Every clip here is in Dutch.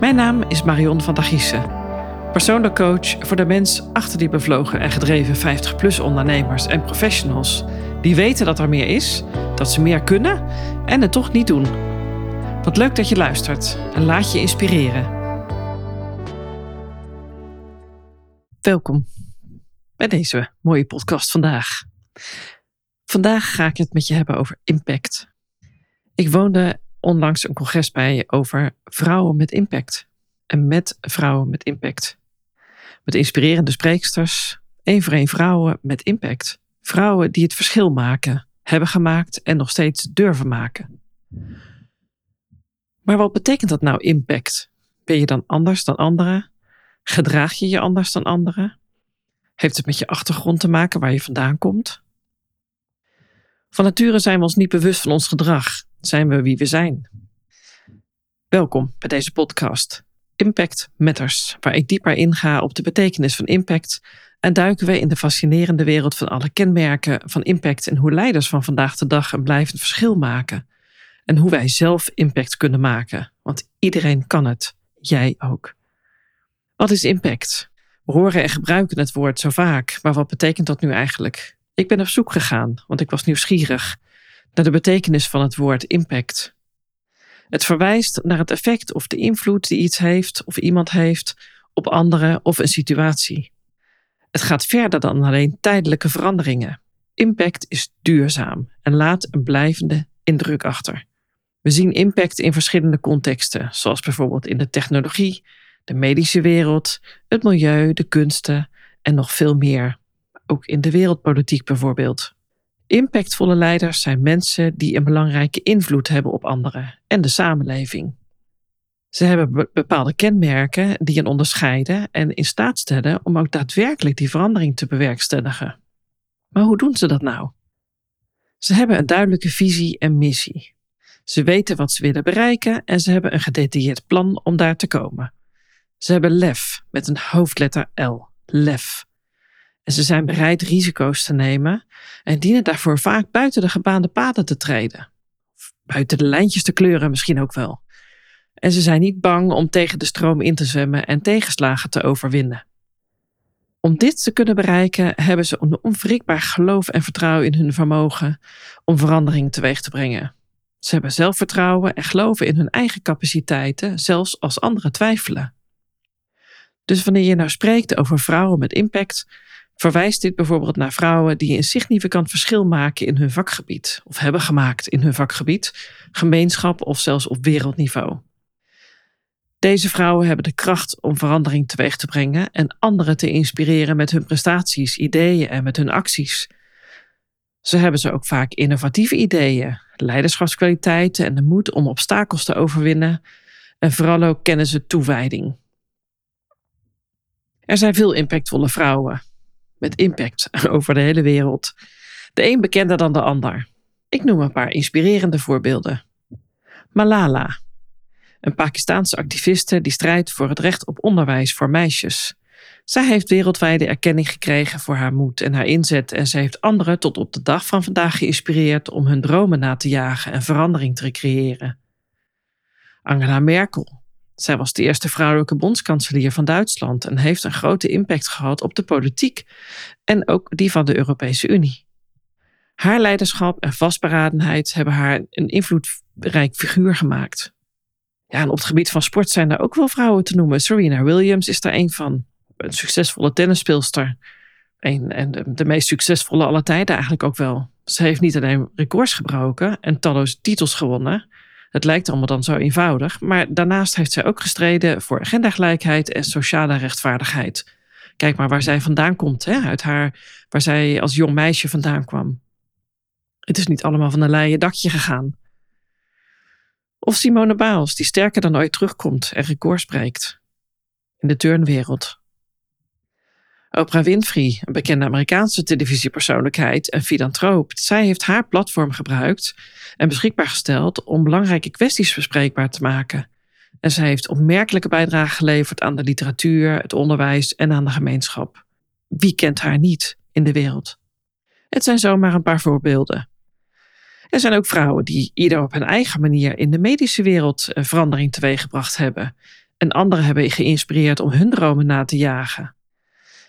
Mijn naam is Marion van der Giessen. Persoonlijk coach voor de mens achter die bevlogen en gedreven 50-plus ondernemers en professionals. Die weten dat er meer is, dat ze meer kunnen en het toch niet doen. Wat leuk dat je luistert en laat je inspireren. Welkom bij deze mooie podcast vandaag. Vandaag ga ik het met je hebben over impact. Ik woonde onlangs een congres bij over vrouwen met impact. En met vrouwen met impact. Met inspirerende spreeksters, één voor één vrouwen met impact. Vrouwen die het verschil maken, hebben gemaakt en nog steeds durven maken. Maar wat betekent dat nou impact? Ben je dan anders dan anderen? Gedraag je je anders dan anderen? Heeft het met je achtergrond te maken waar je vandaan komt? Van nature zijn we ons niet bewust van ons gedrag. Zijn we wie we zijn? Welkom bij deze podcast Impact Matters, waar ik dieper inga op de betekenis van impact en duiken we in de fascinerende wereld van alle kenmerken van impact en hoe leiders van vandaag de dag een blijvend verschil maken. En hoe wij zelf impact kunnen maken, want iedereen kan het, jij ook. Wat is impact? We horen en gebruiken het woord zo vaak, maar wat betekent dat nu eigenlijk? Ik ben op zoek gegaan, want ik was nieuwsgierig naar de betekenis van het woord impact. Het verwijst naar het effect of de invloed die iets heeft of iemand heeft op anderen of een situatie. Het gaat verder dan alleen tijdelijke veranderingen. Impact is duurzaam en laat een blijvende indruk achter. We zien impact in verschillende contexten, zoals bijvoorbeeld in de technologie, de medische wereld, het milieu, de kunsten en nog veel meer. Ook in de wereldpolitiek bijvoorbeeld. Impactvolle leiders zijn mensen die een belangrijke invloed hebben op anderen en de samenleving. Ze hebben bepaalde kenmerken die hen onderscheiden en in staat stellen om ook daadwerkelijk die verandering te bewerkstelligen. Maar hoe doen ze dat nou? Ze hebben een duidelijke visie en missie. Ze weten wat ze willen bereiken en ze hebben een gedetailleerd plan om daar te komen. Ze hebben lef met een hoofdletter L, lef. En ze zijn bereid risico's te nemen en dienen daarvoor vaak buiten de gebaande paden te treden. buiten de lijntjes te kleuren misschien ook wel. En ze zijn niet bang om tegen de stroom in te zwemmen en tegenslagen te overwinnen. Om dit te kunnen bereiken hebben ze een onwrikbaar geloof en vertrouwen in hun vermogen om verandering teweeg te brengen. Ze hebben zelfvertrouwen en geloven in hun eigen capaciteiten, zelfs als anderen twijfelen. Dus wanneer je nou spreekt over vrouwen met impact, verwijst dit bijvoorbeeld naar vrouwen die een significant verschil maken in hun vakgebied, of hebben gemaakt in hun vakgebied, gemeenschap of zelfs op wereldniveau. Deze vrouwen hebben de kracht om verandering teweeg te brengen en anderen te inspireren met hun prestaties, ideeën en met hun acties. Ze hebben ze ook vaak innovatieve ideeën, leiderschapskwaliteiten en de moed om obstakels te overwinnen. En vooral ook kennen ze toewijding. Er zijn veel impactvolle vrouwen, met impact over de hele wereld. De een bekender dan de ander. Ik noem een paar inspirerende voorbeelden. Malala, een Pakistaanse activiste die strijdt voor het recht op onderwijs voor meisjes. Zij heeft wereldwijde erkenning gekregen voor haar moed en haar inzet en ze heeft anderen tot op de dag van vandaag geïnspireerd om hun dromen na te jagen en verandering te creëren. Angela Merkel, zij was de eerste vrouwelijke bondskanselier van Duitsland en heeft een grote impact gehad op de politiek en ook die van de Europese Unie. Haar leiderschap en vastberadenheid hebben haar een invloedrijk figuur gemaakt. Ja, en op het gebied van sport zijn er ook wel vrouwen te noemen. Serena Williams is daar een van. Een succesvolle tennisspeelster. En de, de meest succesvolle aller tijden eigenlijk ook wel. Ze heeft niet alleen records gebroken en talloze titels gewonnen. Het lijkt allemaal dan zo eenvoudig, maar daarnaast heeft zij ook gestreden voor gendergelijkheid en sociale rechtvaardigheid. Kijk maar waar zij vandaan komt, hè? uit haar, waar zij als jong meisje vandaan kwam. Het is niet allemaal van een leien dakje gegaan. Of Simone Biles, die sterker dan ooit terugkomt en records breekt. In de turnwereld. Oprah Winfrey, een bekende Amerikaanse televisiepersoonlijkheid en filantroop, zij heeft haar platform gebruikt en beschikbaar gesteld om belangrijke kwesties bespreekbaar te maken. En zij heeft opmerkelijke bijdrage geleverd aan de literatuur, het onderwijs en aan de gemeenschap. Wie kent haar niet in de wereld? Het zijn zomaar een paar voorbeelden. Er zijn ook vrouwen die ieder op hun eigen manier in de medische wereld verandering teweeggebracht hebben en anderen hebben geïnspireerd om hun dromen na te jagen.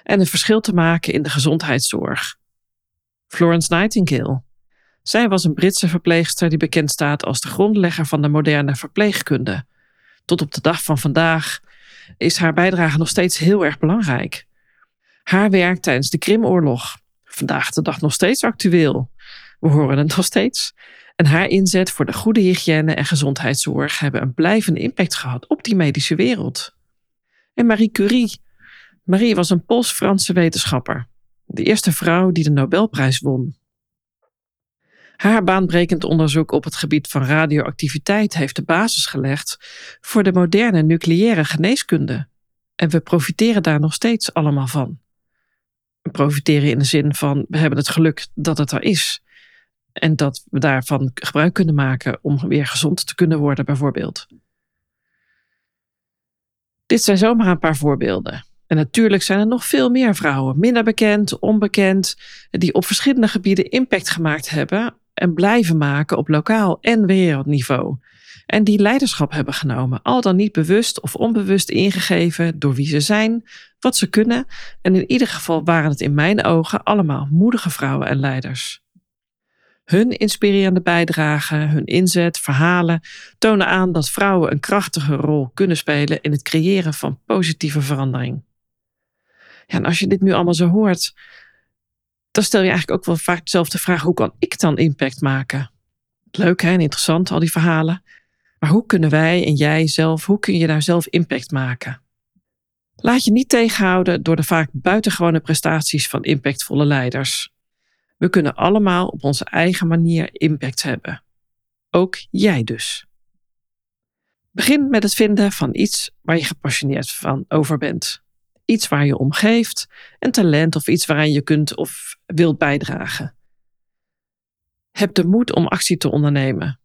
En een verschil te maken in de gezondheidszorg. Florence Nightingale. Zij was een Britse verpleegster die bekend staat als de grondlegger van de moderne verpleegkunde. Tot op de dag van vandaag is haar bijdrage nog steeds heel erg belangrijk. Haar werk tijdens de Krimoorlog, vandaag de dag nog steeds actueel. We horen het nog steeds. En haar inzet voor de goede hygiëne en gezondheidszorg hebben een blijvende impact gehad op die medische wereld. En Marie Curie. Marie was een Pools-Franse wetenschapper, de eerste vrouw die de Nobelprijs won. Haar baanbrekend onderzoek op het gebied van radioactiviteit heeft de basis gelegd voor de moderne nucleaire geneeskunde. En we profiteren daar nog steeds allemaal van. We profiteren in de zin van we hebben het geluk dat het er is. En dat we daarvan gebruik kunnen maken om weer gezond te kunnen worden, bijvoorbeeld. Dit zijn zomaar een paar voorbeelden. En natuurlijk zijn er nog veel meer vrouwen, minder bekend, onbekend, die op verschillende gebieden impact gemaakt hebben en blijven maken op lokaal en wereldniveau. En die leiderschap hebben genomen, al dan niet bewust of onbewust ingegeven door wie ze zijn, wat ze kunnen. En in ieder geval waren het in mijn ogen allemaal moedige vrouwen en leiders. Hun inspirerende bijdrage, hun inzet, verhalen tonen aan dat vrouwen een krachtige rol kunnen spelen in het creëren van positieve verandering. Ja, en als je dit nu allemaal zo hoort, dan stel je eigenlijk ook wel vaak dezelfde vraag: hoe kan ik dan impact maken? Leuk hè, en interessant, al die verhalen. Maar hoe kunnen wij en jij zelf, hoe kun je daar zelf impact maken? Laat je niet tegenhouden door de vaak buitengewone prestaties van impactvolle leiders. We kunnen allemaal op onze eigen manier impact hebben. Ook jij dus. Begin met het vinden van iets waar je gepassioneerd van over bent. Iets waar je om geeft, een talent of iets waaraan je kunt of wilt bijdragen. Heb de moed om actie te ondernemen.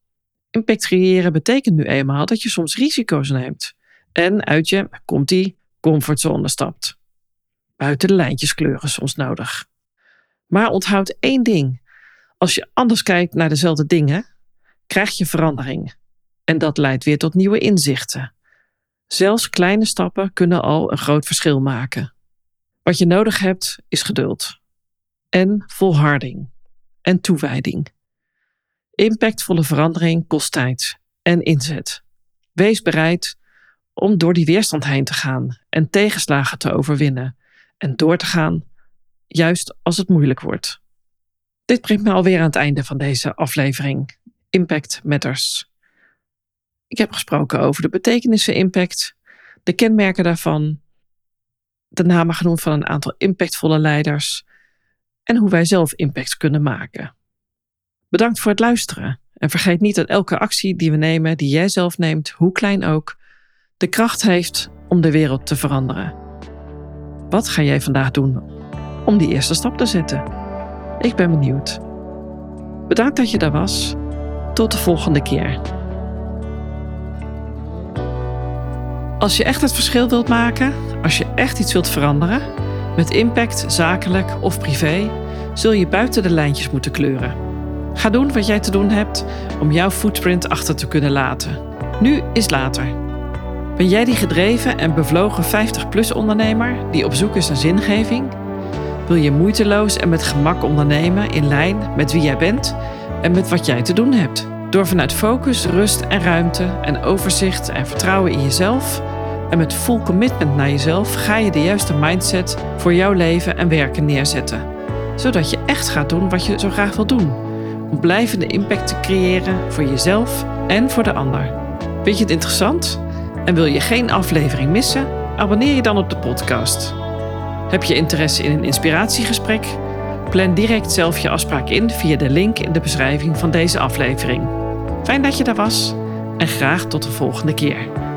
Impact betekent nu eenmaal dat je soms risico's neemt en uit je, komt die, comfortzone stapt. Buiten de lijntjes kleuren soms nodig. Maar onthoud één ding. Als je anders kijkt naar dezelfde dingen, krijg je verandering. En dat leidt weer tot nieuwe inzichten. Zelfs kleine stappen kunnen al een groot verschil maken. Wat je nodig hebt is geduld. En volharding. En toewijding. Impactvolle verandering kost tijd en inzet. Wees bereid om door die weerstand heen te gaan en tegenslagen te overwinnen en door te gaan juist als het moeilijk wordt. Dit brengt me alweer aan het einde van deze aflevering. Impact Matters. Ik heb gesproken over de betekenissen impact, de kenmerken daarvan, de namen genoemd van een aantal impactvolle leiders en hoe wij zelf impact kunnen maken. Bedankt voor het luisteren en vergeet niet dat elke actie die we nemen, die jij zelf neemt, hoe klein ook, de kracht heeft om de wereld te veranderen. Wat ga jij vandaag doen om die eerste stap te zetten. Ik ben benieuwd. Bedankt dat je daar was. Tot de volgende keer. Als je echt het verschil wilt maken, als je echt iets wilt veranderen, met impact, zakelijk of privé, zul je buiten de lijntjes moeten kleuren. Ga doen wat jij te doen hebt om jouw footprint achter te kunnen laten. Nu is later. Ben jij die gedreven en bevlogen 50-plus ondernemer die op zoek is naar zingeving? wil je moeiteloos en met gemak ondernemen in lijn met wie jij bent en met wat jij te doen hebt. Door vanuit focus, rust en ruimte en overzicht en vertrouwen in jezelf en met full commitment naar jezelf ga je de juiste mindset voor jouw leven en werken neerzetten. Zodat je echt gaat doen wat je zo graag wil doen. Om blijvende impact te creëren voor jezelf en voor de ander. Vind je het interessant? En wil je geen aflevering missen? Abonneer je dan op de podcast. Heb je interesse in een inspiratiegesprek? Plan direct zelf je afspraak in via de link in de beschrijving van deze aflevering. Fijn dat je daar was en graag tot de volgende keer.